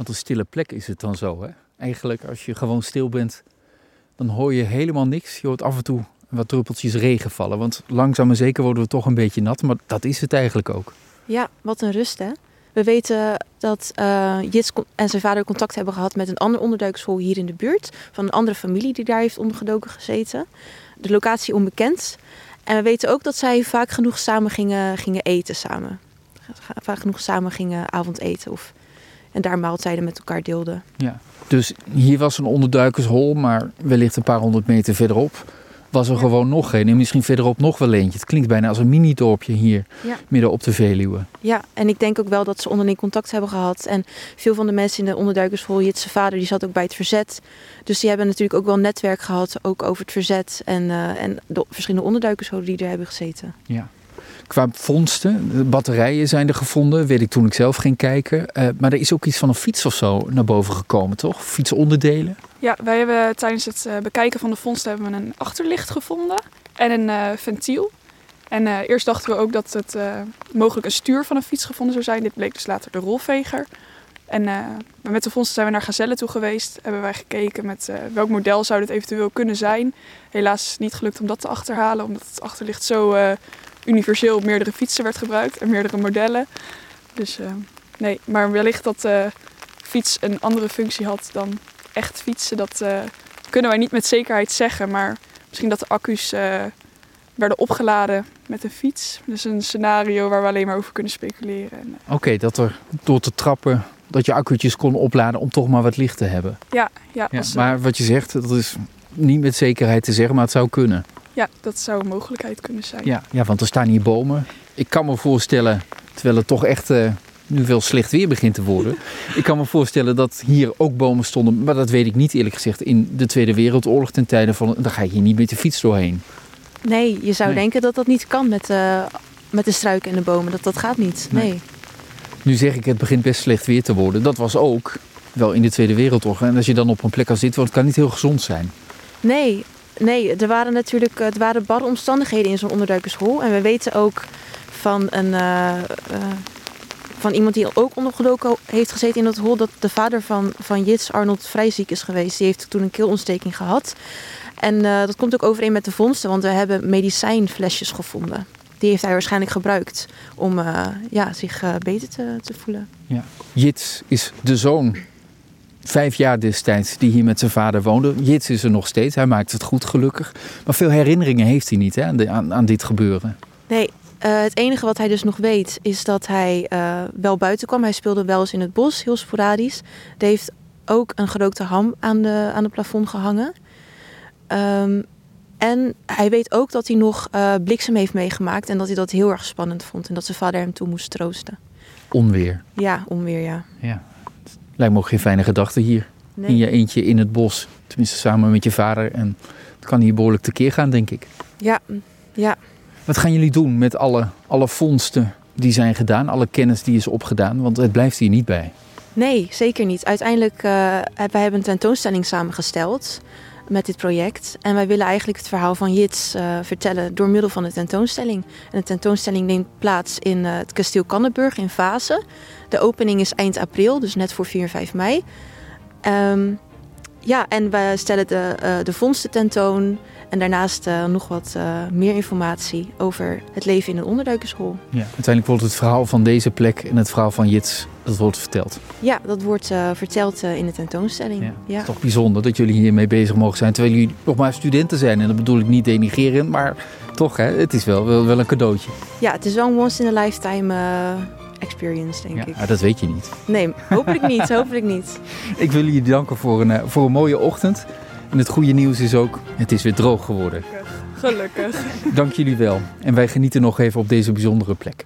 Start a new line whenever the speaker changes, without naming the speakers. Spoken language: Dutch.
Want een stille plek is het dan zo, hè? Eigenlijk, als je gewoon stil bent, dan hoor je helemaal niks. Je hoort af en toe wat druppeltjes regen vallen. Want langzaam en zeker worden we toch een beetje nat. Maar dat is het eigenlijk ook.
Ja, wat een rust hè. We weten dat uh, Jits en zijn vader contact hebben gehad met een ander onderduikschool hier in de buurt. Van een andere familie die daar heeft ondergedoken gezeten. De locatie onbekend. En we weten ook dat zij vaak genoeg samen gingen, gingen eten samen. Vaak genoeg samen gingen avondeten. Of, en daar maaltijden met elkaar deelden.
Ja. Dus hier was een onderduikershol, maar wellicht een paar honderd meter verderop was er gewoon nog geen. En misschien verderop nog wel eentje. Het klinkt bijna als een mini-dorpje hier, midden op de Veluwe.
Ja, en ik denk ook wel dat ze onderling contact hebben gehad. En veel van de mensen in de onderduikerschool, Jitse vader, die zat ook bij het verzet. Dus die hebben natuurlijk ook wel netwerk gehad, ook over het verzet. En, uh, en de verschillende onderduikerscholen die er hebben gezeten.
Ja. Qua vondsten, batterijen zijn er gevonden, weet ik toen ik zelf ging kijken. Uh, maar er is ook iets van een fiets of zo naar boven gekomen, toch? Fietsonderdelen?
Ja, wij hebben tijdens het uh, bekijken van de vondsten hebben we een achterlicht gevonden en een uh, ventiel. En eerst dachten we ook dat het mogelijk een stuur van een fiets gevonden zou zijn. Dit bleek dus later de rolveger. En met de vondsten zijn we naar Gazelle toe geweest. Hebben wij gekeken met welk model zou dit eventueel kunnen zijn. Helaas niet gelukt om dat te achterhalen, omdat het achterlicht zo universeel op meerdere fietsen werd gebruikt en meerdere modellen. Dus uh, nee, maar wellicht dat de fiets een andere functie had dan echt fietsen, dat uh, kunnen wij niet met zekerheid zeggen. Maar misschien dat de accu's uh, werden opgeladen met een fiets. Dus een scenario waar we alleen maar over kunnen speculeren.
Oké, okay, dat er door te trappen dat je accu'tjes kon opladen om toch maar wat licht te hebben.
Ja, ja,
ja maar wat je zegt, dat is niet met zekerheid te zeggen, maar het zou kunnen.
Ja, dat zou een mogelijkheid kunnen zijn.
Ja, ja want er staan hier bomen. Ik kan me voorstellen, terwijl het toch echt uh, nu veel slecht weer begint te worden. ik kan me voorstellen dat hier ook bomen stonden. Maar dat weet ik niet eerlijk gezegd. In de Tweede Wereldoorlog ten tijde van... Dan ga je hier niet met de fiets doorheen.
Nee, je zou denken dat dat niet kan met, uh, met de struiken en de bomen. Dat, dat gaat niet, nee. nee.
Nu zeg ik, het begint best slecht weer te worden. Dat was ook wel in de Tweede Wereldoorlog. En als je dan op een plek als dit woont, kan niet heel gezond zijn.
Nee, nee, er waren natuurlijk het waren barre omstandigheden in zo'n onderduikershol. En we weten ook van, een, uh, uh, van iemand die ook ondergedoken heeft gezeten in dat hol... dat de vader van, van Jits, Arnold, vrij ziek is geweest. Die heeft toen een keelontsteking gehad. En dat komt ook overeen met de vondsten, want we hebben medicijnflesjes gevonden. Die heeft hij waarschijnlijk gebruikt om ja, zich beter te, te voelen.
Ja. Jits is de zoon vijf jaar destijds die hier met zijn vader woonde. Jits is er nog steeds, hij maakt het goed gelukkig. Maar veel herinneringen heeft hij niet hè, aan, aan, dit gebeuren.
Nee, uh, het enige wat hij dus nog weet is dat hij uh, wel buiten kwam. Hij speelde wel eens in het bos, heel sporadisch. Er heeft ook een gerookte ham aan de, aan het plafond gehangen. Um, en hij weet ook dat hij nog uh, bliksem heeft meegemaakt en dat hij dat heel erg spannend vond en dat zijn vader hem toe moest troosten.
Onweer.
Ja, onweer, ja.
ja. Lijkt me ook geen fijne gedachte hier. In je eentje in het bos. Tenminste samen met je vader. En het kan hier behoorlijk tekeer gaan, denk ik.
Ja, ja.
Wat gaan jullie doen met alle, alle vondsten die zijn gedaan? Alle kennis die is opgedaan? Want het blijft hier niet bij.
Nee, zeker niet. Uiteindelijk uh, wij hebben een tentoonstelling samengesteld met dit project. En wij willen eigenlijk het verhaal van Jits uh, vertellen door middel van de tentoonstelling. En de tentoonstelling neemt plaats in uh, het kasteel Kannenburg in Vase. De opening is eind april, dus net voor 4 en 5 mei. Um, ja, en we stellen de, uh, de vondsten tentoon. En daarnaast uh, nog wat uh, meer informatie over het leven in een onderduikerschool.
Ja, uiteindelijk wordt het verhaal van deze plek en het verhaal van Jits, dat wordt verteld.
Ja, dat wordt verteld in de tentoonstelling. Ja, ja.
Het is toch bijzonder dat jullie hiermee bezig mogen zijn. Terwijl jullie nog maar studenten zijn. En dat bedoel ik niet denigrerend, maar toch, hè, het is wel, wel, wel een cadeautje.
Ja, het is wel een once in a lifetime experience, denk
ja,
ik.
Dat weet je niet.
Nee, hopelijk niet, hopelijk niet.
Ik wil jullie danken voor een, voor een mooie ochtend. En het goede nieuws is ook, het is weer droog geworden.
Gelukkig.
Dank jullie wel. En wij genieten nog even op deze bijzondere plek.